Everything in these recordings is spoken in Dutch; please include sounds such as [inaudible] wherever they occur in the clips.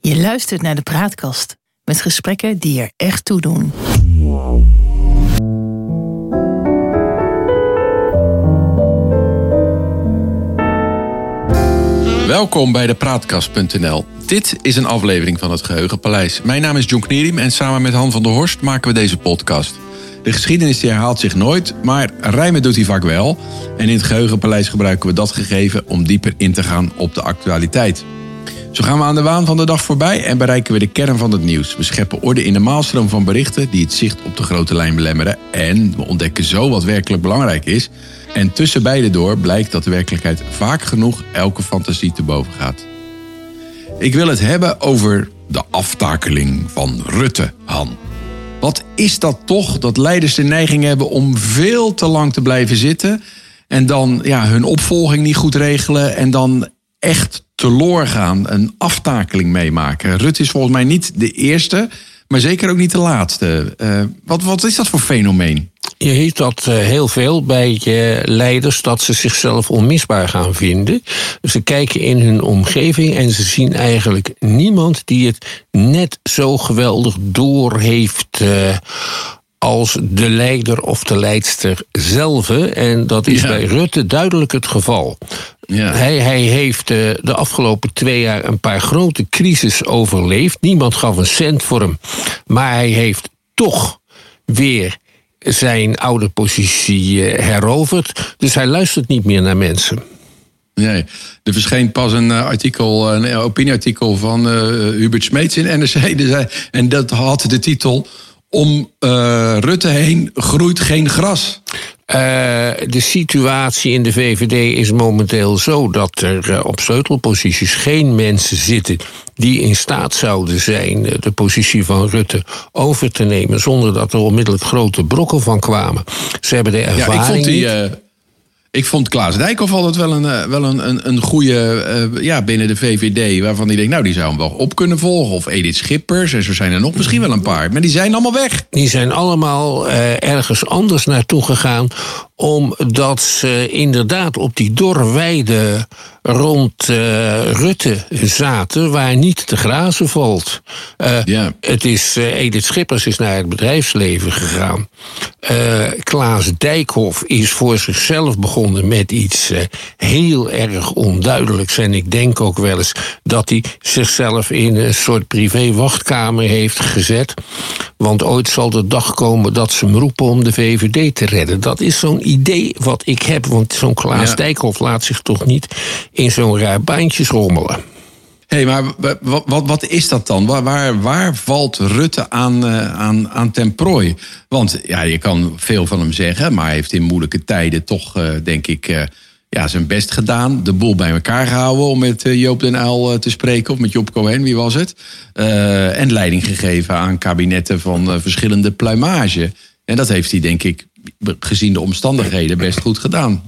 Je luistert naar de Praatkast met gesprekken die er echt toe doen. Welkom bij de Praatkast.nl. Dit is een aflevering van het Geheugenpaleis. Mijn naam is John Knierim en samen met Han van der Horst maken we deze podcast. De geschiedenis die herhaalt zich nooit, maar rijmen doet hij vaak wel. En in het Geheugenpaleis gebruiken we dat gegeven om dieper in te gaan op de actualiteit. Zo gaan we aan de waan van de dag voorbij en bereiken we de kern van het nieuws. We scheppen orde in de maalstroom van berichten die het zicht op de grote lijn belemmeren. En we ontdekken zo wat werkelijk belangrijk is. En tussen beide door blijkt dat de werkelijkheid vaak genoeg elke fantasie te boven gaat. Ik wil het hebben over de aftakeling van Rutte, Han. Wat is dat toch dat leiders de neiging hebben om veel te lang te blijven zitten en dan ja, hun opvolging niet goed regelen en dan echt teloor gaan, een aftakeling meemaken. Rutte is volgens mij niet de eerste, maar zeker ook niet de laatste. Uh, wat, wat is dat voor fenomeen? Je ziet dat uh, heel veel bij uh, leiders dat ze zichzelf onmisbaar gaan vinden. Ze kijken in hun omgeving en ze zien eigenlijk niemand die het net zo geweldig door heeft als de leider of de leidster zelf. En dat is ja. bij Rutte duidelijk het geval. Ja. Hij, hij, heeft uh, de afgelopen twee jaar een paar grote crisis overleefd. Niemand gaf een cent voor hem. Maar hij heeft toch weer zijn oude positie uh, heroverd. Dus hij luistert niet meer naar mensen. Nee, er verscheen pas een uh, artikel, een opinieartikel van Hubert Smeets in NRC. En dat had de titel om uh, Rutte heen groeit geen gras. Uh, de situatie in de VVD is momenteel zo dat er uh, op sleutelposities geen mensen zitten die in staat zouden zijn de positie van Rutte over te nemen zonder dat er onmiddellijk grote brokken van kwamen. Ze hebben de ervaring. Ja, ik vond die, ik vond Klaas Dijkhoff altijd wel een, uh, wel een, een, een goede uh, ja, binnen de VVD. Waarvan die denkt, nou, die zou hem wel op kunnen volgen. Of Edith Schippers. En zo zijn er nog misschien wel een paar. Maar die zijn allemaal weg. Die zijn allemaal uh, ergens anders naartoe gegaan omdat ze inderdaad op die dorre weide rond uh, Rutte zaten, waar niet te grazen valt. Uh, ja. Het is, uh, Edith Schippers is naar het bedrijfsleven gegaan. Klaas Dijkhoff is voor zichzelf begonnen met iets heel erg onduidelijks. En ik denk ook wel eens dat hij zichzelf in een soort privé-wachtkamer heeft gezet. Want ooit zal de dag komen dat ze hem roepen om de VVD te redden. Dat is zo'n idee wat ik heb. Want zo'n Klaas ja. Dijkhoff laat zich toch niet in zo'n raar baantje rommelen. Hé, hey, maar wat, wat, wat, is dat dan? Waar, waar, waar valt Rutte aan, uh, aan, aan ten prooi? Want ja, je kan veel van hem zeggen, maar hij heeft in moeilijke tijden toch, uh, denk ik, uh, ja, zijn best gedaan. De boel bij elkaar gehouden, om met Joop den Uyl te spreken. Of met Job Cohen, wie was het? en leiding gegeven aan kabinetten van verschillende pluimage. En dat heeft hij, denk ik, gezien de omstandigheden, best goed gedaan.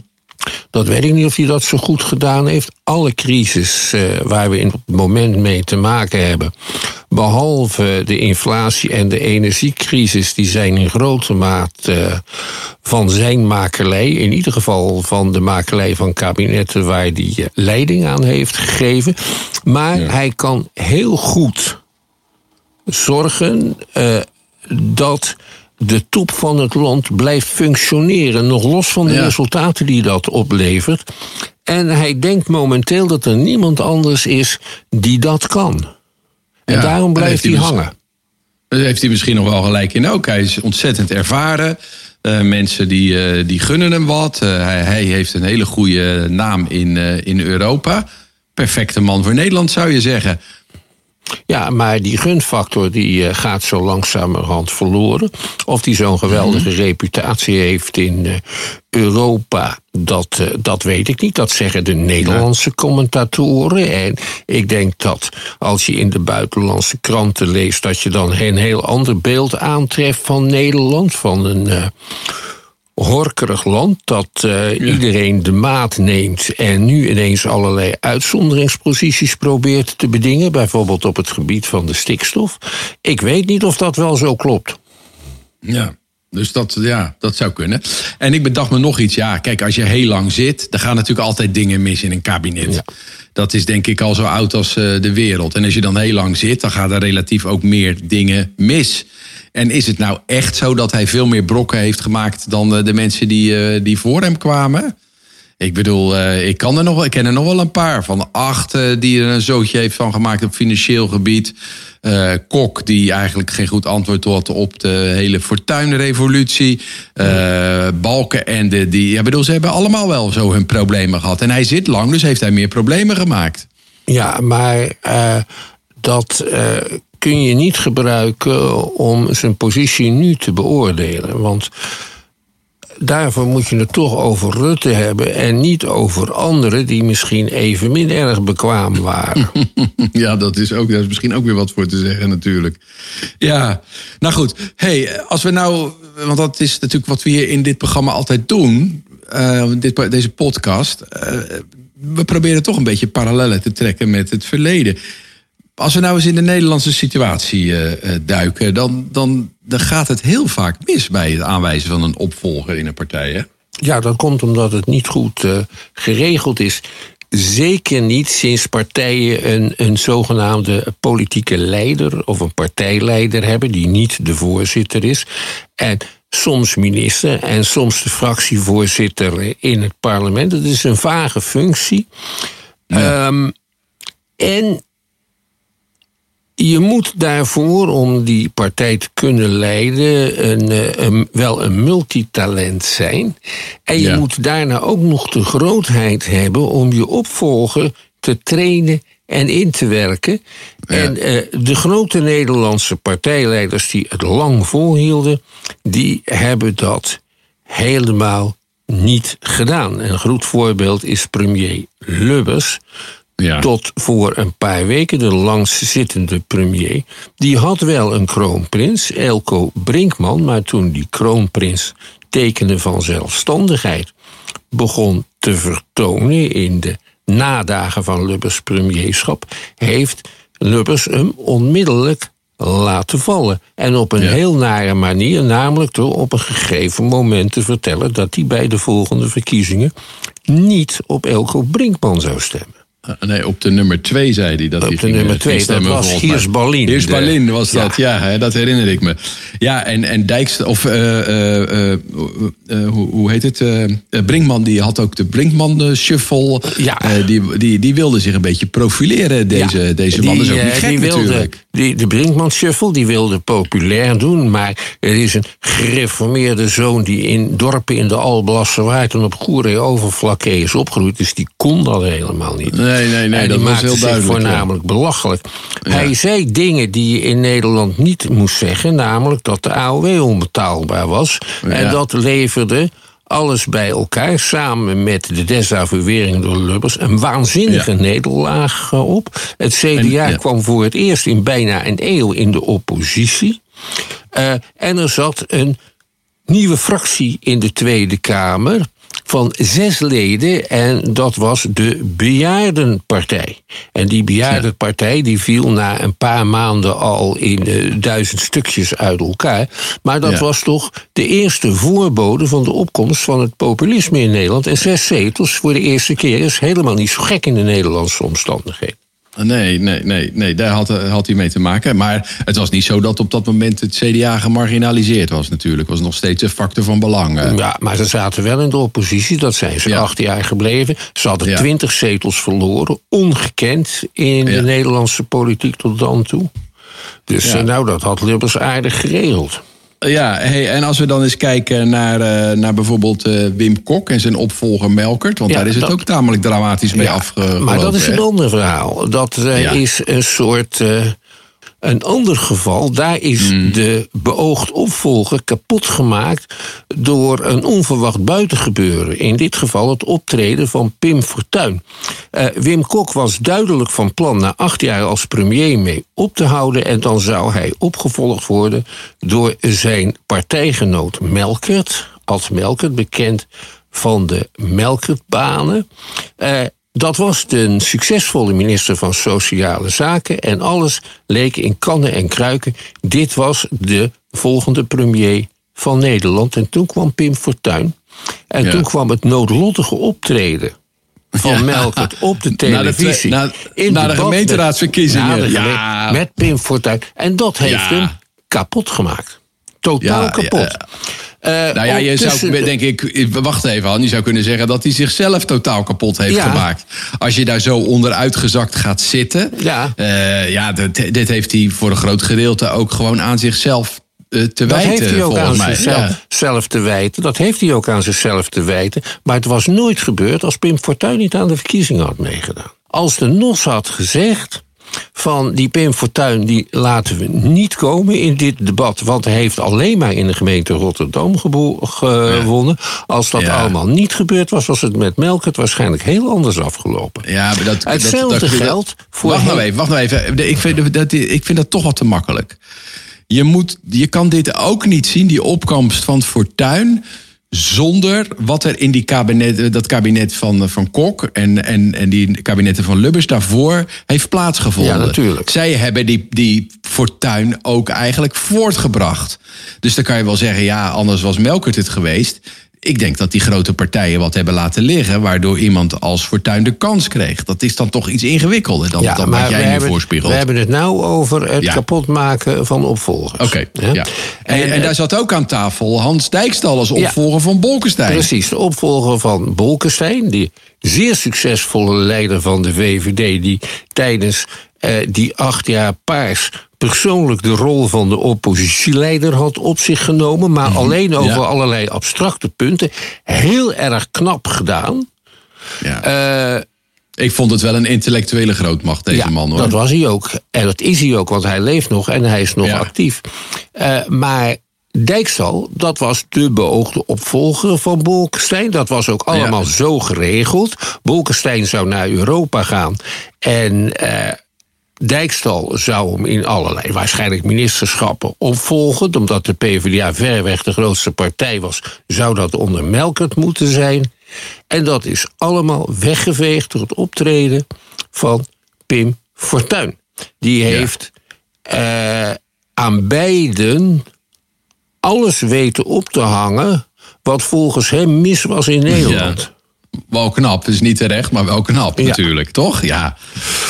Dat weet ik niet of hij dat zo goed gedaan heeft. Alle crisis uh, waar we in het moment mee te maken hebben, behalve de inflatie en de energiecrisis, die zijn in grote mate uh, van zijn makelij, in ieder geval van de makelij van kabinetten waar hij uh, leiding aan heeft gegeven. Maar ja. hij kan heel goed zorgen dat de top van het land blijft functioneren, nog los van de ja. resultaten die dat oplevert. En hij denkt momenteel dat er niemand anders is die dat kan. En ja, daarom blijft hij, hij hangen. Daar heeft hij misschien nog wel gelijk in ook. Hij is ontzettend ervaren. Uh, mensen die, uh, die gunnen hem wat. Uh, hij, hij, heeft een hele goede naam in, in Europa. Perfecte man voor Nederland zou je zeggen. Ja, maar die gunfactor die uh, gaat zo langzamerhand verloren. Of die zo'n geweldige mm-hmm. reputatie heeft in uh, Europa, dat, uh, dat weet ik niet. Dat zeggen de Nederlandse commentatoren. En ik denk dat als je in de buitenlandse kranten leest, dat je dan een heel ander beeld aantreft van Nederland. Van een horkerig land dat uh, ja. iedereen de maat neemt en nu ineens allerlei uitzonderingsposities probeert te bedingen, bijvoorbeeld op het gebied van de stikstof. Ik weet niet of dat wel zo klopt. Ja, Dus dat, ja, dat zou kunnen. En ik bedacht me nog iets. Ja, kijk, als je heel lang zit, dan gaan natuurlijk altijd dingen mis in een kabinet. Dat is denk ik al zo oud als eh, de wereld. En als je dan heel lang zit, dan gaan er relatief ook meer dingen mis. En is het nou echt zo dat hij veel meer brokken heeft gemaakt dan de mensen die, die voor hem kwamen? Ik bedoel, uh, ik, kan er nog, ik ken er nog wel een paar. Van acht uh, die er een zootje heeft van gemaakt op financieel gebied. Uh, Kok, die eigenlijk geen goed antwoord had op de hele fortuinrevolutie. Balken en de, die. Ja, bedoel, ze hebben allemaal wel zo hun problemen gehad. En hij zit lang, dus heeft hij meer problemen gemaakt. Ja, maar dat kun je niet gebruiken om zijn positie nu te beoordelen. Want daarvoor moet je het toch over Rutte hebben en niet over anderen die misschien evenmin erg bekwaam waren. [laughs] Ja, dat is, ook, daar is misschien ook weer wat voor te zeggen natuurlijk. Ja, nou goed. Hey, als we nou, want dat is natuurlijk wat we hier in dit programma altijd doen, uh, dit, deze podcast. Uh, we proberen toch een beetje parallellen te trekken met het verleden. Als we nou eens in de Nederlandse situatie uh, duiken, dan, dan, dan gaat het heel vaak mis bij het aanwijzen van een opvolger in een partij. Hè? Ja, dat komt omdat het niet goed uh, geregeld is. Zeker niet sinds partijen een, een zogenaamde politieke leider of een partijleider hebben, die niet de voorzitter is. En soms minister en soms de fractievoorzitter in het parlement. Dat is een vage functie. Ja. Um, en je moet daarvoor, om die partij te kunnen leiden, een, eh, een, wel een multitalent zijn. En je moet daarna ook nog de grootheid hebben om je opvolger te trainen en in te werken. En uh, de grote Nederlandse partijleiders die het lang volhielden, die hebben dat helemaal niet gedaan. Een goed voorbeeld is premier Lubbers. Ja. Tot voor een paar weken de langstzittende premier. Die had wel een kroonprins, Elko Brinkman. Maar toen die kroonprins tekenen van zelfstandigheid begon te vertonen in de nadagen van Lubbers premierschap, heeft Lubbers hem onmiddellijk laten vallen. En op een heel nare manier, namelijk door op een gegeven moment te vertellen dat hij bij de volgende verkiezingen niet op Elko Brinkman zou stemmen. Eh, nee, op de nummer 2 zei hij dat op hij de nummer 2, dat was Hiers Berlin. Hiers Berlin was dat, ja, ja dat herinner ik me. Ja, en, en Dijks, of uh, uh, uh, hoe, hoe heet het? Brinkman, die had ook de Brinkman-shuffle. Ja. die, die, die wilde zich een beetje profileren, deze, ja. deze man. Die, is ook niet gek, die wilde, natuurlijk. Die, de Brinkman-shuffle, die wilde populair doen. Maar er is een gereformeerde zoon die in dorpen in de Alblasserwaard en op Goeree overvlakke is opgegroeid. Dus die kon dat helemaal niet. Nee. Nee, nee, dat was heel duidelijk. voornamelijk belachelijk. Hij zei dingen die je in Nederland niet moest zeggen, namelijk dat de AOW onbetaalbaar was. En dat leverde alles bij elkaar, samen met de desavouering door Lubbers, een waanzinnige ja. nederlaag op. Het CDA kwam voor het eerst in bijna een eeuw in de oppositie. Uh, en er zat een nieuwe fractie in de Tweede Kamer van zes leden en dat was de Bejaardenpartij. En die Bejaardenpartij die viel na een paar maanden al in uh, duizend stukjes uit elkaar. Maar dat ja. was toch de eerste voorbode van de opkomst van het populisme in Nederland. En zes zetels voor de eerste keer is helemaal niet zo gek in de Nederlandse omstandigheden. Nee, nee, nee, nee, daar had, had hij mee te maken. Maar het was niet zo dat op dat moment het CDA gemarginaliseerd was natuurlijk. Was nog steeds een factor van belang. Ja, maar ze zaten wel in de oppositie. Dat zijn ze ja. acht jaar gebleven. Ze hadden twintig ja. zetels verloren. Ongekend in de Nederlandse politiek tot dan toe. Dus nou, dat had Lubbers aardig geregeld. Ja, hey, en als we dan eens kijken naar, uh, naar bijvoorbeeld uh, Wim Kok en zijn opvolger Melkert. Want ja, daar is het dat, ook tamelijk dramatisch mee ja, afgelopen. Maar dat is een ander verhaal. Dat uh, ja. is een soort een ander geval, daar is mm. de beoogd opvolger kapot gemaakt door een onverwacht buitengebeuren. In dit geval het optreden van Pim Fortuyn. Uh, Wim Kok was duidelijk van plan na acht jaar als premier mee op te houden. En dan zou hij opgevolgd worden door zijn partijgenoot Melkert. Als Melkert bekend van de Melkertbanen. Uh, dat was een succesvolle minister van Sociale Zaken en alles leek in kannen en kruiken. Dit was de volgende premier van Nederland. En toen kwam Pim Fortuyn. En Ja. toen kwam het noodlottige optreden van Ja. Melkert op de [laughs] Na de televisie. na- In na de gemeenteraadsverkiezingen. met- na de geme- Ja. Met Pim Fortuyn. En dat heeft hem kapot gemaakt. Totaal Ja, kapot. Eh, Nou ja, je zou, denk ik, wacht even Han, je zou kunnen zeggen dat hij zichzelf totaal kapot heeft Ja. gemaakt. Als je daar zo onderuitgezakt gaat zitten. Ja. eh, ja, dit, dit heeft hij voor een groot gedeelte ook gewoon aan zichzelf eh, te Dat wijten, heeft hij ook volgens aan mij. zichzelf Ja. zelf te wijten. Dat heeft hij ook aan zichzelf te wijten. Maar het was nooit gebeurd als Pim Fortuyn niet aan de verkiezingen had meegedaan. Als de NOS had gezegd van die Pim Fortuyn die laten we niet komen in dit debat... want hij heeft alleen maar in de gemeente Rotterdam gewonnen. Als dat Ja. allemaal niet gebeurd was, was het met Melkert waarschijnlijk heel anders afgelopen. Ja, maar dat, Hetzelfde dat, dat- geldt voor Wacht nou even, wacht nou even. Ik vind dat, ik vind dat toch wat te makkelijk. Je, moet, je kan dit ook niet zien, die opkomst van Fortuin... zonder wat er in die kabinet, dat kabinet van, van Kok... En, en, en die kabinetten van Lubbers daarvoor heeft plaatsgevonden. Ja, natuurlijk. Zij hebben die, die Fortuin ook eigenlijk voortgebracht. Dus dan kan je wel zeggen, ja, anders was Melkert het geweest... Ik denk dat die grote partijen wat hebben laten liggen... waardoor iemand als Fortuin de kans kreeg. Dat is dan toch iets ingewikkelder dan, dan wat jij nu hebben, voorspiegelt. we hebben het nou over het Ja. kapotmaken van opvolgers. Oké, Ja? ja. En, en, eh, daar zat ook aan tafel Hans Dijkstal als Ja. opvolger van Bolkestein. Precies, de opvolger van Bolkestein, die zeer succesvolle leider van de VVD, die tijdens eh, die acht jaar paars persoonlijk de rol van de oppositieleider had op zich genomen, maar alleen over Mhm. ja. allerlei abstracte punten. Heel erg knap gedaan. Ja. Eh, Ik vond het wel een intellectuele grootmacht, deze ja, man. Hoor. dat was hij ook. En dat is hij ook, want hij leeft nog en hij is nog Ja. actief. Eh, maar Dijkstal, dat was de beoogde opvolger van Bolkestein. Dat was ook allemaal Ja. zo geregeld. Bolkestein zou naar Europa gaan. En eh, Dijkstal zou hem in allerlei, waarschijnlijk ministerschappen, opvolgen. Omdat de PvdA verreweg de grootste partij was, zou dat onder Melkert moeten zijn. En dat is allemaal weggeveegd door het optreden van Pim Fortuyn. Die heeft eh, aan beiden alles weten op te hangen wat volgens hem mis was in Nederland. Wel knap, dus niet terecht, maar wel knap Ja. natuurlijk, toch? Ja.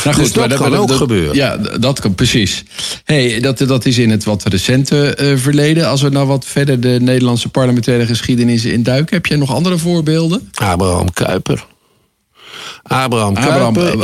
Nou Dus dat maar kan ook gebeuren. Ja, dat kan precies. Hey, dat, dat is in het wat recente eh, verleden. Als we nou wat verder de Nederlandse parlementaire geschiedenis induiken, heb jij nog andere voorbeelden? Abraham Kuyper. Abraham, Kuyper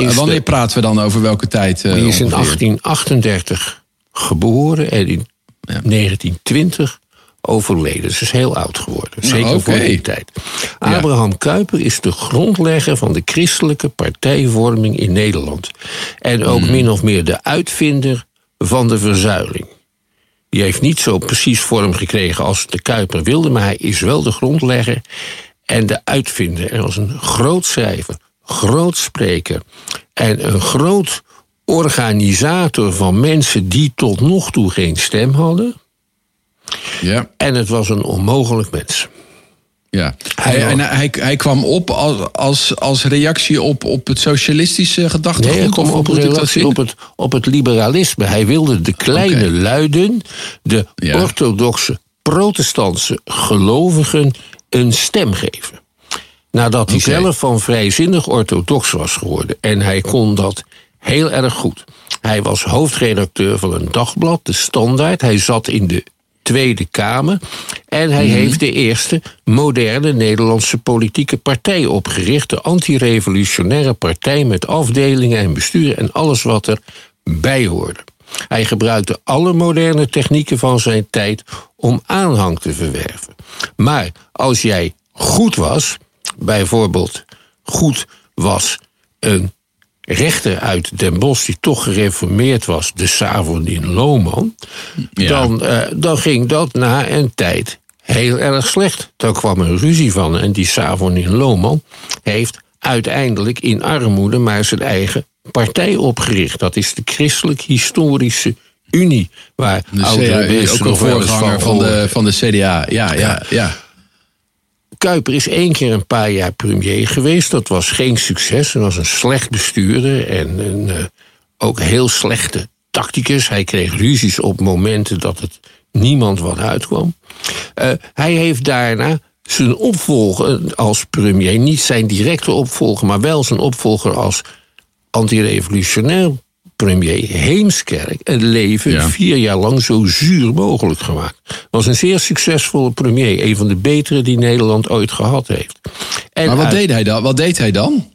eh, wanneer de- praten we dan over welke tijd? eh, die is in ongeveer? 1838 geboren en in 1920 overleden. Dus is heel oud geworden. Zeker oké. voor die tijd. Abraham Kuyper is de grondlegger van de christelijke partijvorming in Nederland. En ook min of meer de uitvinder van de verzuiling. Die heeft niet zo precies vorm gekregen als de Kuiper wilde, maar hij is wel de grondlegger en de uitvinder. Hij was een groot schrijver, groot spreker en een groot organisator van mensen die tot nog toe geen stem hadden. Ja, En het was een onmogelijk mens. ja. Hij en hij, hij kwam op als, als, als reactie op, op het socialistische gedachtegoed? Nee, hij kwam op, zien? op, het, op het liberalisme. Hij wilde de kleine luiden, de Ja. orthodoxe protestantse gelovigen, een stem geven. Nadat hij zelf van vrijzinnig orthodox was geworden. En hij kon dat heel erg goed. Hij was hoofdredacteur van een dagblad, De Standaard. Hij zat in de Tweede Kamer. En hij Mhm. heeft de eerste moderne Nederlandse politieke partij opgericht. De antirevolutionaire partij met afdelingen en bestuur en alles wat erbij hoorde. Hij gebruikte alle moderne technieken van zijn tijd om aanhang te verwerven. Maar als jij goed was, bijvoorbeeld goed was een rechter uit Den Bosch die toch gereformeerd was, de Savonin Lohman, Ja. dan, eh, dan ging dat na een tijd heel erg slecht. Daar kwam een ruzie van en die Savonin Lohman heeft uiteindelijk in armoede maar zijn eigen partij opgericht. Dat is de Christelijk Historische Unie, waar De oudere Dus ook een voorganger van horen. de, van de CDA. Ja, ja, ja. Kuiper is één keer een paar jaar premier geweest. Dat was geen succes. Hij was een slecht bestuurder en een eh, ook heel slechte tacticus. Hij kreeg ruzies op momenten dat het niemand wat uitkwam. Uh, hij heeft daarna zijn opvolger als premier, niet zijn directe opvolger, maar wel zijn opvolger als antirevolutionair premier Heemskerk het leven vier jaar lang zo zuur mogelijk gemaakt. Was een zeer succesvolle premier, een van de betere die Nederland ooit gehad heeft. En maar wat, deed hij dan? wat deed hij dan?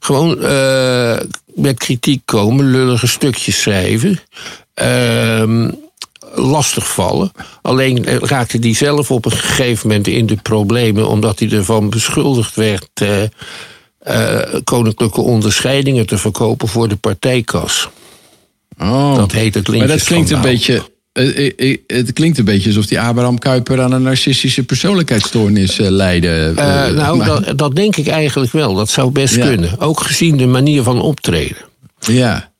Gewoon uh, met kritiek komen, lullige stukjes schrijven. Uh, lastig vallen. Alleen raakte hij zelf op een gegeven moment in de problemen, omdat hij ervan beschuldigd werd. Uh, koninklijke onderscheidingen te verkopen voor de partijkas. Oh. Dat heet het Maar dat klinkt een beetje. Het klinkt een beetje alsof die Abraham Kuyper aan een narcistische persoonlijkheidsstoornis leidde. nou, dat, dat, denk ik eigenlijk wel. Dat zou best kunnen. Ook gezien de manier van optreden. Ja.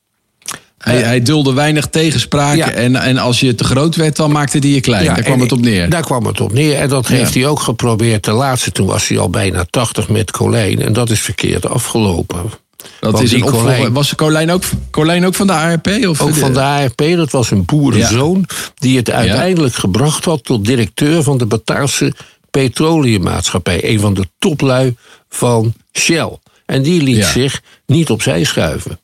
Hij, hij dulde weinig tegenspraken. En, en als je te groot werd, dan maakte hij je klein. daar kwam het op neer. Daar kwam het op neer. En dat heeft hij ook geprobeerd. De laatste, toen was hij al bijna 80 met Colijn. En dat is verkeerd afgelopen. Dat is een Colijn, was Colijn ook, Colijn ook van de ARP? Of ook van de ARP. Dat was een boerenzoon die het uiteindelijk gebracht had tot directeur van de Bataafse Petroleummaatschappij. Een van de toplui van Shell. En die liet zich niet opzij schuiven.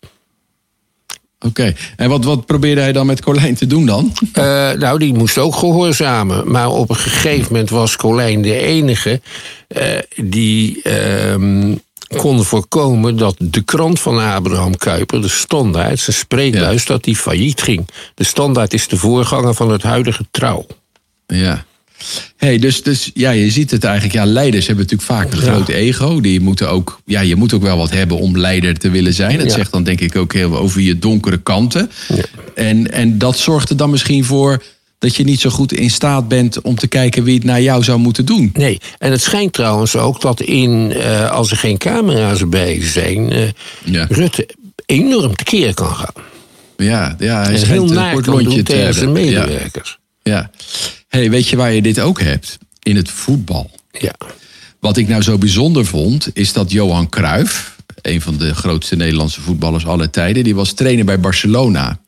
Oké, en wat, wat probeerde hij dan met Colijn te doen dan? Uh, nou, die moest ook gehoorzamen. Maar op een gegeven moment was Colijn de enige uh, die uh, kon voorkomen dat de krant van Abraham Kuyper, de Standaard, zijn spreekbuis, dat die failliet ging. De Standaard is de voorganger van het huidige Trouw. Ja hey, dus, dus ja, je ziet het eigenlijk. Ja, leiders hebben natuurlijk vaak een groot ego. Die moeten ook, ja, je moet ook wel wat hebben om leider te willen zijn. Dat zegt dan denk ik ook heel over je donkere kanten. Ja. En, en dat zorgt er dan misschien voor dat je niet zo goed in staat bent om te kijken wie het naar jou zou moeten doen. Nee, en het schijnt trouwens ook dat in, uh, als er geen camera's bij zijn, uh, ja. Rutte enorm tekeer kan gaan. Ja, ja hij is heel naar kan doen tegen zijn medewerkers. Ja. ja hey, weet je waar je dit ook hebt? In het voetbal. Ja. Wat ik nou zo bijzonder vond, is dat Johan Cruijff, een van de grootste Nederlandse voetballers aller tijden, die was trainer bij Barcelona.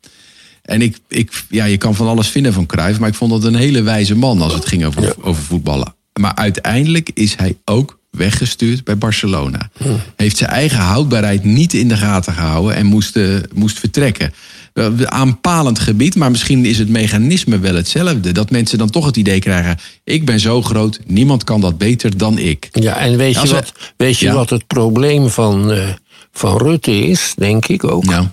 En ik, ik, ja, je kan van alles vinden van Cruijff, maar ik vond dat een hele wijze man als het ging over, over voetballen. Maar uiteindelijk is hij ook weggestuurd bij Barcelona. Hm. Heeft zijn eigen houdbaarheid niet in de gaten gehouden en moest, uh, moest vertrekken. Eh, aanpalend gebied, maar misschien is het mechanisme wel hetzelfde. Dat mensen dan toch het idee krijgen: ik ben zo groot, niemand kan dat beter dan ik. Ja, en weet je, wat, weet je wat het probleem van, uh, van Rutte is, denk ik ook? Ja.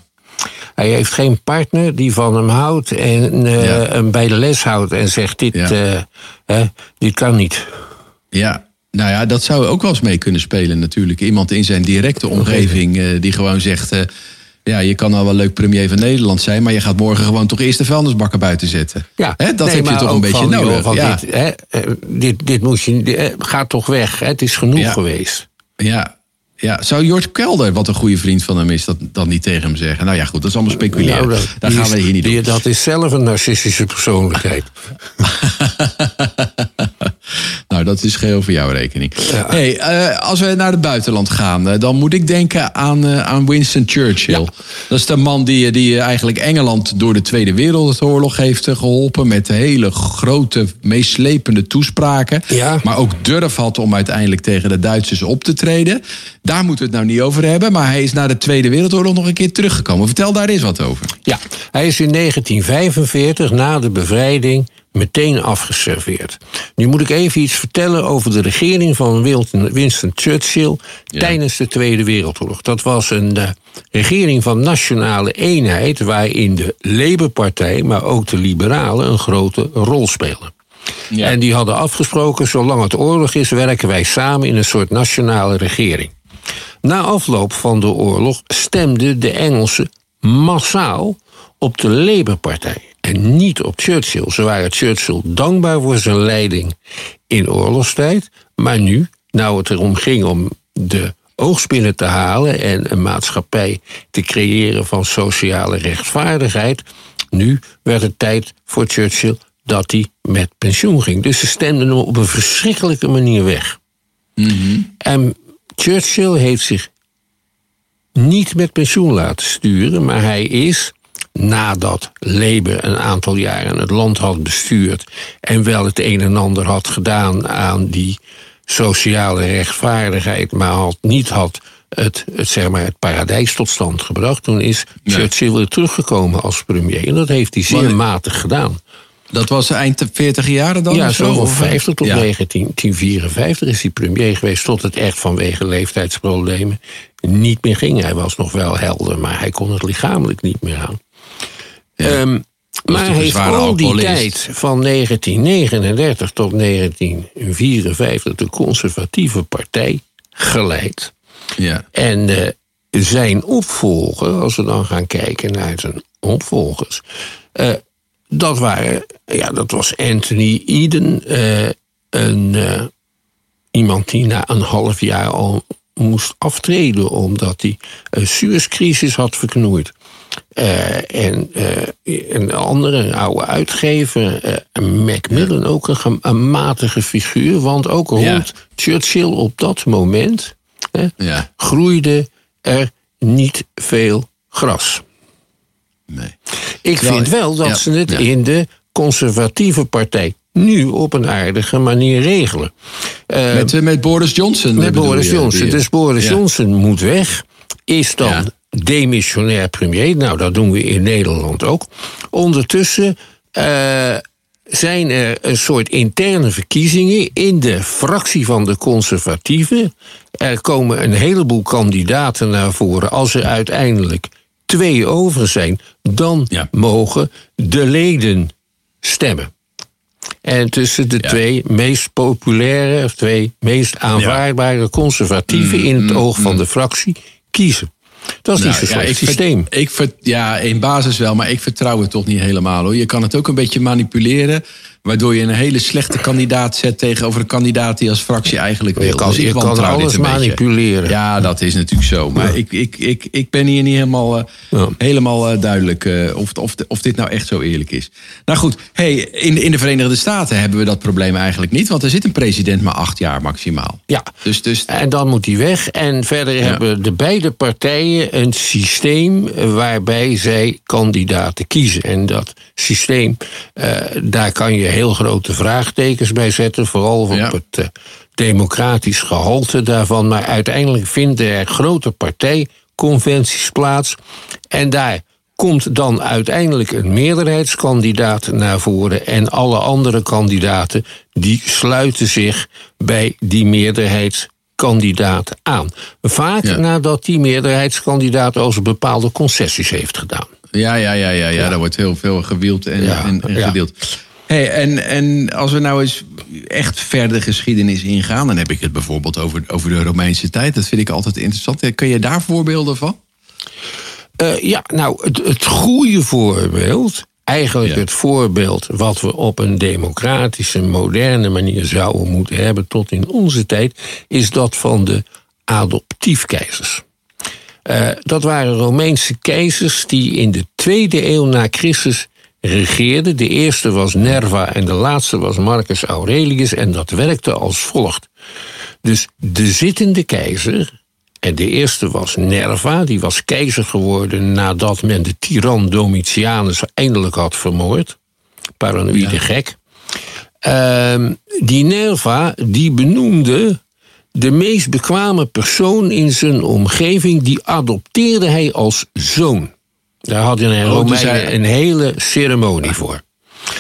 Hij heeft geen partner die van hem houdt en uh, hem bij de les houdt en zegt: dit, ja. dit kan niet. Ja, nou ja, dat zou ook wel eens mee kunnen spelen natuurlijk. Iemand in zijn directe omgeving die gewoon zegt ja, je kan al wel leuk premier van Nederland zijn, maar je gaat morgen gewoon toch eerst de vuilnisbakken buiten zetten. Ja, dat heb je toch een beetje nodig. ja. dit, hè, eh, dit, dit moet je, eh, gaat toch weg. Hè? Het is genoeg geweest. Ja, ja, zou Jort Kelder, wat een goede vriend van hem is, dat dan niet tegen hem zeggen? Nou ja, goed, dat is allemaal speculeren. Nou, Daar gaan we hier niet doen. Dat is zelf een narcistische persoonlijkheid. [laughs] nou, dat is geheel voor jouw rekening. Hey, uh, als we naar het buitenland gaan, uh, dan moet ik denken aan, uh, aan Winston Churchill. Dat is de man die, die eigenlijk Engeland door de Tweede Wereldoorlog heeft geholpen. Met hele grote, meeslepende toespraken. Maar ook durf had om uiteindelijk tegen de Duitsers op te treden. Daar moeten we het nou niet over hebben. Maar hij is na de Tweede Wereldoorlog nog een keer teruggekomen. Vertel daar eens wat over. Ja, hij is in 1945, na de bevrijding, meteen afgeserveerd. Nu moet ik even iets vertellen over de regering van Winston Churchill tijdens de Tweede Wereldoorlog. Dat was een uh, regering van nationale eenheid waarin de Labour-partij, maar ook de Liberalen een grote rol spelen. Ja. En die hadden afgesproken, zolang het oorlog is, werken wij samen in een soort nationale regering. Na afloop van de oorlog stemden de Engelsen massaal op de Labour-partij en niet op Churchill. Ze waren Churchill dankbaar voor zijn leiding in oorlogstijd, maar nu, nou het erom ging om de oogspinnen te halen en een maatschappij te creëren van sociale rechtvaardigheid, nu werd het tijd voor Churchill dat hij met pensioen ging. Dus ze stemden hem op een verschrikkelijke manier weg. Mhm. En Churchill heeft zich niet met pensioen laten sturen, maar hij is nadat Labour een aantal jaren het land had bestuurd en wel het een en ander had gedaan aan die sociale rechtvaardigheid, maar had, niet had het, het, zeg maar, het paradijs tot stand gebracht. Toen is Churchill weer teruggekomen als premier. En dat heeft hij zeer matig gedaan. Dat was eind 40 jaren dan? Ja, zo van 50 tot ja. 1954 is hij premier geweest... tot het echt vanwege leeftijdsproblemen niet meer ging. Hij was nog wel helder, maar hij kon het lichamelijk niet meer aan. Ja. Um, maar hij heeft al die tijd van 1939 tot 1954 de conservatieve partij geleid. Ja. En uh, zijn opvolger, als we dan gaan kijken naar zijn opvolgers, uh, dat, waren, ja, dat was Anthony Eden, uh, een, iemand die na een half jaar al moest aftreden omdat hij een Suezcrisis had verknoeid. Uh, en een andere, een oude uitgever, Macmillan, ook een, een, matige figuur. Want ook rond ja. Churchill op dat moment ja. groeide er niet veel gras. Nee. Ik Terwijl, vind wel dat ze het in de conservatieve partij nu op een aardige manier regelen. met, met Boris Johnson. Met Boris Johnson. Die, dus Boris Johnson moet weg. Is dan demissionair premier. Nou, dat doen we in Nederland ook. Ondertussen uh, zijn er een soort interne verkiezingen in de fractie van de conservatieven. Er komen een heleboel kandidaten naar voren. Als er uiteindelijk twee over zijn, dan ja. mogen de leden stemmen. En tussen de ja. twee meest populaire, of twee meest aanvaardbare conservatieven mm, in het oog mm, van de fractie kiezen. Dat is nou, niet zo'n ja, systeem. Ik, ver, ja, in basis wel, maar ik vertrouw het toch niet helemaal hoor. Je kan het ook een beetje manipuleren. Waardoor je een hele slechte kandidaat zet tegenover een kandidaat die als fractie eigenlijk wil. Je kan, dus je kan alles manipuleren. Ja, dat is natuurlijk zo. Maar ja. ik, ik, ik, ik ben hier niet helemaal, uh, ja. helemaal uh, duidelijk uh, of, of, of dit nou echt zo eerlijk is. Nou goed, hey, in, in de Verenigde Staten hebben we dat probleem eigenlijk niet. Want er zit een president maar acht jaar maximaal. Ja, dus, dus... en dan moet hij weg. En verder ja. hebben de beide partijen een systeem waarbij zij kandidaten kiezen. En dat systeem, daar kan je heel grote vraagtekens bij zetten. Vooral op het uh, democratisch gehalte daarvan. Maar uiteindelijk vinden er grote partijconventies plaats. En daar komt dan uiteindelijk een meerderheidskandidaat naar voren. En alle andere kandidaten die sluiten zich bij die meerderheidskandidaat aan. Vaak ja. nadat die meerderheidskandidaat als bepaalde concessies heeft gedaan. Ja, ja, ja, ja, ja. ja. daar wordt heel veel gewield en, ja. en, en gedeeld. Hey, en, en als we nou eens echt verder geschiedenis ingaan, dan heb ik het bijvoorbeeld over, over de Romeinse tijd. Dat vind ik altijd interessant. Kun je daar voorbeelden van? Uh, ja, nou, het, het goede voorbeeld, eigenlijk ja. het voorbeeld wat we op een democratische, moderne manier zouden moeten hebben tot in onze tijd, is dat van de adoptiefkeizers. Uh, dat waren Romeinse keizers die in de tweede eeuw na Christus regeerde. De eerste was Nerva en de laatste was Marcus Aurelius en dat werkte als volgt. Dus de zittende keizer, en de eerste was Nerva, die was keizer geworden nadat men de tiran Domitianus eindelijk had vermoord. Paranoïde ja. gek. Uh, die Nerva, die benoemde de meest bekwame persoon in zijn omgeving, die adopteerde hij als zoon. Daar had je een, hij... een hele ceremonie voor.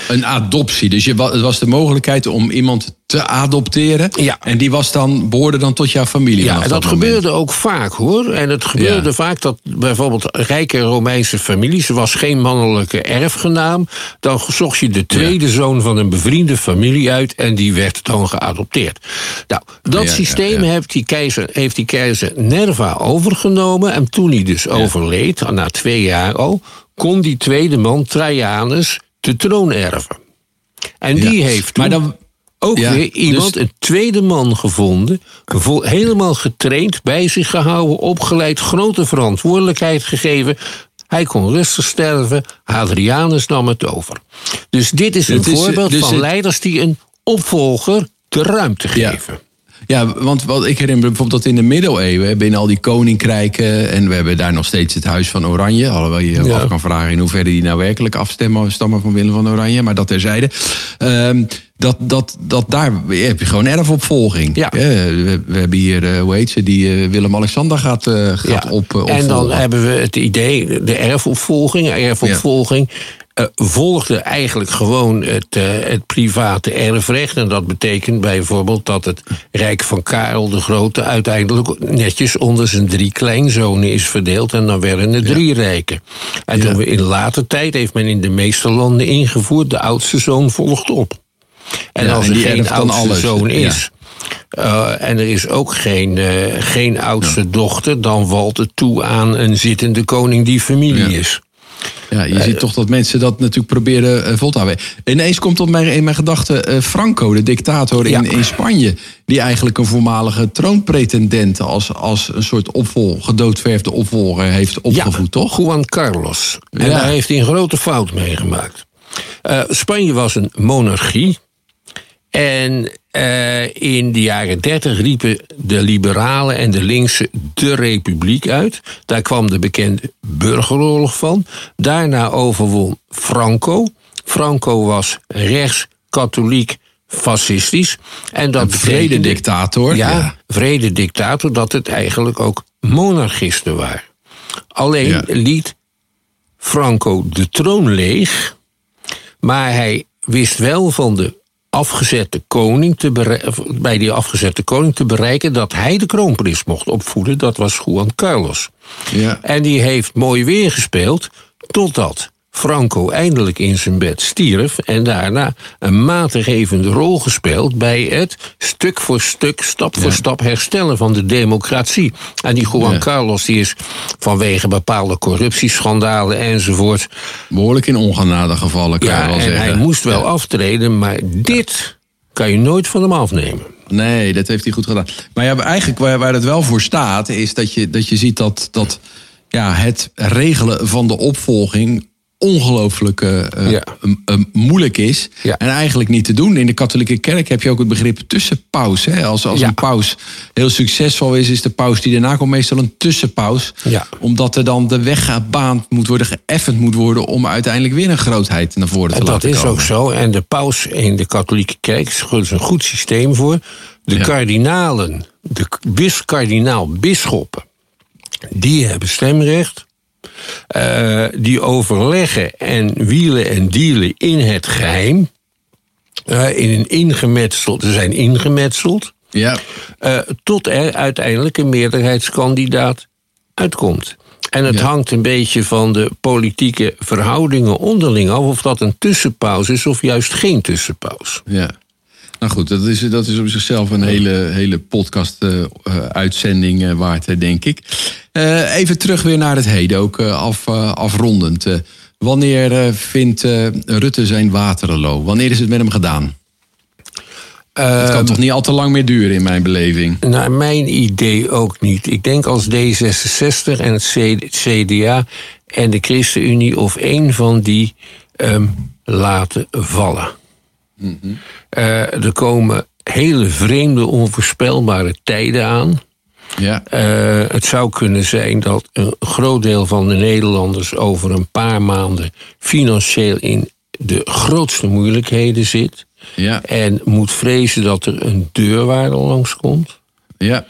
Een adoptie. Dus je, het was de mogelijkheid om iemand te adopteren. Ja. En die was dan, behoorde dan tot jouw familie. Ja, en dat, dat gebeurde ook vaak hoor. En het gebeurde ja. vaak dat bijvoorbeeld rijke Romeinse families, er was geen mannelijke erfgenaam. Dan zocht je de tweede ja. zoon van een bevriende familie uit en die werd dan geadopteerd. Nou, dat ja, systeem Heeft, die keizer, heeft die keizer Nerva overgenomen. En toen hij dus overleed, na twee jaar al, kon die tweede man, Trajanus, de troon erven. En die heeft maar dan ook ja, weer iemand, dus... een tweede man gevonden, vol, helemaal getraind, bij zich gehouden, opgeleid, grote verantwoordelijkheid gegeven. Hij kon rustig sterven, Hadrianus nam het over. Dus dit is een voorbeeld dus van het... leiders die een opvolger de ruimte geven. Ja. Ja, want wat ik herinner bijvoorbeeld dat in de middeleeuwen, binnen al die koninkrijken, en we hebben daar nog steeds het Huis van Oranje, alhoewel je je Ja. af kan vragen in hoeverre die nou werkelijk afstemmen stammen van Willem van Oranje, maar dat terzijde. Ehm dat, dat, dat daar heb je gewoon erfopvolging. Ja. We, we hebben hier, eh, hoe heet ze, die eh, Willem-Alexander gaat, eh, gaat Ja. op, en dan hebben we het idee, de erfopvolging. Erfopvolging eh, volgde eigenlijk gewoon het, eh, het private erfrecht. En dat betekent bijvoorbeeld dat het Rijk van Karel de Grote uiteindelijk netjes onder zijn drie kleinzonen is verdeeld. En dan werden er drie rijken. En toen we in later tijd heeft men in de meeste landen ingevoerd, de oudste zoon volgt op. En Ja, als en er geen oudste alles. zoon is, uh, en er is ook geen, uh, geen oudste dochter, dan valt het toe aan een zittende koning die familie Ja. is. Ja, je ziet toch dat mensen dat natuurlijk proberen eh, vol te houden. Ineens komt op mijn, in mijn gedachten eh, Franco, de dictator in, Ja. in Spanje. Die eigenlijk een voormalige troonpretendent als, als een soort opvol, gedoodverfde opvolger heeft opgevoed, toch? Juan Carlos. En Ja. daar heeft hij een grote fout mee gemaakt. Uh, Spanje was een monarchie. En uh, in de jaren dertig riepen de liberalen en de linkse de republiek uit. Daar kwam de bekende burgeroorlog van. Daarna overwon Franco. Franco was rechts, katholiek, fascistisch. En dat Een vrede dictator. Ja, Ja. vrede dictator, dat het eigenlijk ook monarchisten waren. Alleen Ja. liet Franco de troon leeg, maar hij wist wel van de afgezette koning te bij die afgezette koning te bereiken dat hij de kroonprins mocht opvoeden. Dat was Juan Carlos. Ja. En die heeft mooi weer gespeeld totdat Franco eindelijk in zijn bed stierf en daarna een maatgevende rol gespeeld bij het stuk voor stuk, stap voor stap herstellen van de democratie. En die Juan Ja. Carlos die is vanwege bepaalde corruptieschandalen enzovoort. Behoorlijk in ongenade gevallen, kan je wel en zeggen. hij moest wel aftreden, maar dit kan je nooit van hem afnemen. Nee, dat heeft hij goed gedaan. Maar ja, eigenlijk waar, waar het wel voor staat, is dat je, dat je ziet dat, dat ja, het regelen van de opvolging ongelooflijk eh, Ja. moeilijk is. Ja. En eigenlijk niet te doen. In de katholieke kerk heb je ook het begrip tussenpaus. Hè? Als, als Ja. een paus heel succesvol is, is de paus die daarna komt meestal een tussenpaus. Omdat er dan de weg gebaand moet worden, geëffend moet worden... om uiteindelijk weer een grootheid naar voren te En dat laten is komen. ook zo. En de paus in de katholieke kerk is een goed systeem voor. De kardinalen, de bis, kardinaal-bisschoppen, die hebben stemrecht. Eh, die overleggen en wielen en dealen in het geheim. Eh, in een ingemetseld, ze zijn ingemetseld. Ja, eh, tot er uiteindelijk een meerderheidskandidaat uitkomt. En het Ja. hangt een beetje van de politieke verhoudingen onderling af... of dat een tussenpauze is of juist geen tussenpauze. Ja. Nou goed, dat is, dat is op zichzelf een hele, hele podcast-uitzending waard, eh, denk ik. Eh, even terug weer naar het heden, ook eh, af, eh, afrondend. Eh, wanneer eh, vindt eh, Rutte zijn Waterloo? Wanneer is het met hem gedaan? het kan toch niet al te lang meer duren in mijn beleving? Naar mijn idee ook niet. Ik denk als D66 en het CDA en de ChristenUnie... of één van die ehm, laten vallen. Eh, er komen hele vreemde, onvoorspelbare tijden aan... Ja, Eh, het zou kunnen zijn dat een groot deel van de Nederlanders over een paar maanden financieel in de grootste moeilijkheden zit. ja, En moet vrezen dat er een deurwaarder langskomt. ja.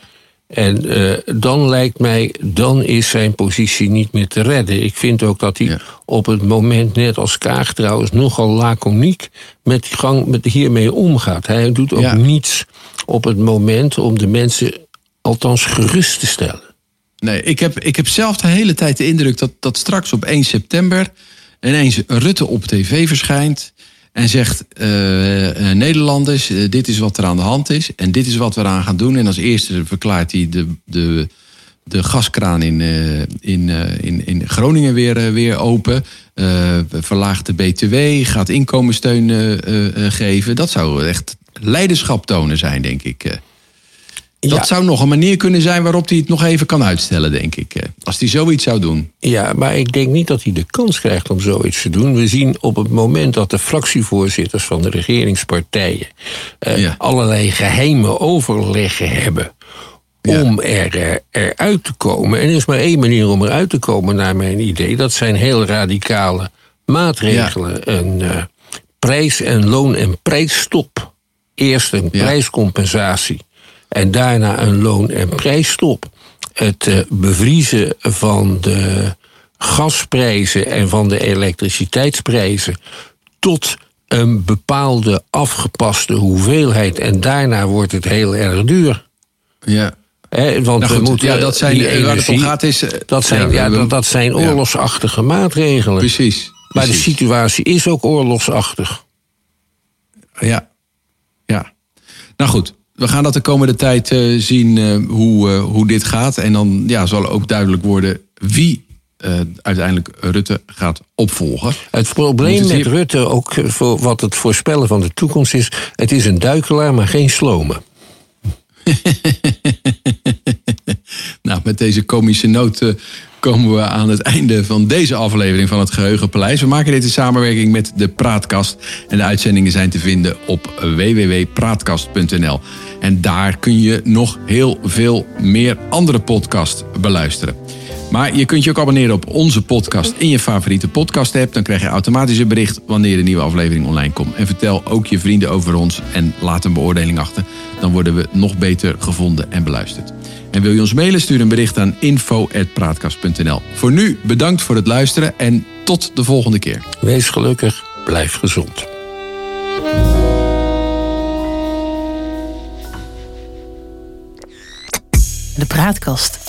En eh, dan lijkt mij, dan is zijn positie niet meer te redden. Ik vind ook dat hij Ja. op het moment, net als Kaag trouwens, nogal laconiek met, die gang, met hiermee omgaat. Hij doet ook Ja. niets op het moment om de mensen althans gerust te stellen. Nee, ik heb, ik heb zelf de hele tijd de indruk dat, dat straks op 1 september ineens Rutte op tv verschijnt en zegt: eh, Nederlanders, eh, dit is wat er aan de hand is en dit is wat we eraan gaan doen. En als eerste verklaart hij de, de, de gaskraan in, in, in, in Groningen weer, weer open. Verlaagt de BTW, gaat inkomenssteun geven. Dat zou echt leiderschap tonen zijn, denk ik. Dat zou nog een manier kunnen zijn waarop hij het nog even kan uitstellen, denk ik. eh, Als hij zoiets zou doen. Ja, maar ik denk niet dat hij de kans krijgt om zoiets te doen. We zien op het moment dat de fractievoorzitters van de regeringspartijen eh, Ja. allerlei geheime overleggen hebben Ja. om er, eh, eruit te komen. En er is maar één manier om eruit te komen, naar mijn idee. Dat zijn heel radicale maatregelen. Een prijs- en loon- en prijsstop. Eerst een Ja. prijscompensatie en daarna een loon- en prijsstop. Het eh, bevriezen van de gasprijzen en van de elektriciteitsprijzen tot een bepaalde afgepaste hoeveelheid. En daarna wordt het heel erg duur. Ja. Want Nou we goed, moeten ja, dat zijn, die eh, waar het om energie- gaat is... eh, dat zijn, ja, dat, dat zijn ja. oorlogsachtige maatregelen. Precies. Maar de situatie is ook oorlogsachtig. Ja. ja. Nou goed, we gaan dat de komende tijd eh, zien eh, hoe, eh, hoe dit gaat. En dan ja, zal ook duidelijk worden wie uiteindelijk Rutte gaat opvolgen. Het probleem met Rutte, ook voor wat het voorspellen van de toekomst is... het is een duikelaar, maar geen slome. [laughs] Nou, met deze komische noot komen we aan het einde van deze aflevering van het Geheugenpaleis. We maken dit in samenwerking met de Praatkast. En de uitzendingen zijn te vinden op www.praatkast.nl. En daar kun je nog heel veel meer andere podcasts beluisteren. Maar je kunt je ook abonneren op onze podcast in je favoriete podcast-app. Dan krijg je automatisch een bericht wanneer de nieuwe aflevering online komt. En vertel ook je vrienden over ons en laat een beoordeling achter. Dan worden we nog beter gevonden en beluisterd. En wil je ons mailen, stuur een bericht aan info.praatkast.nl. Voor nu bedankt voor het luisteren en tot de volgende keer. Wees gelukkig, blijf gezond. De praatkast.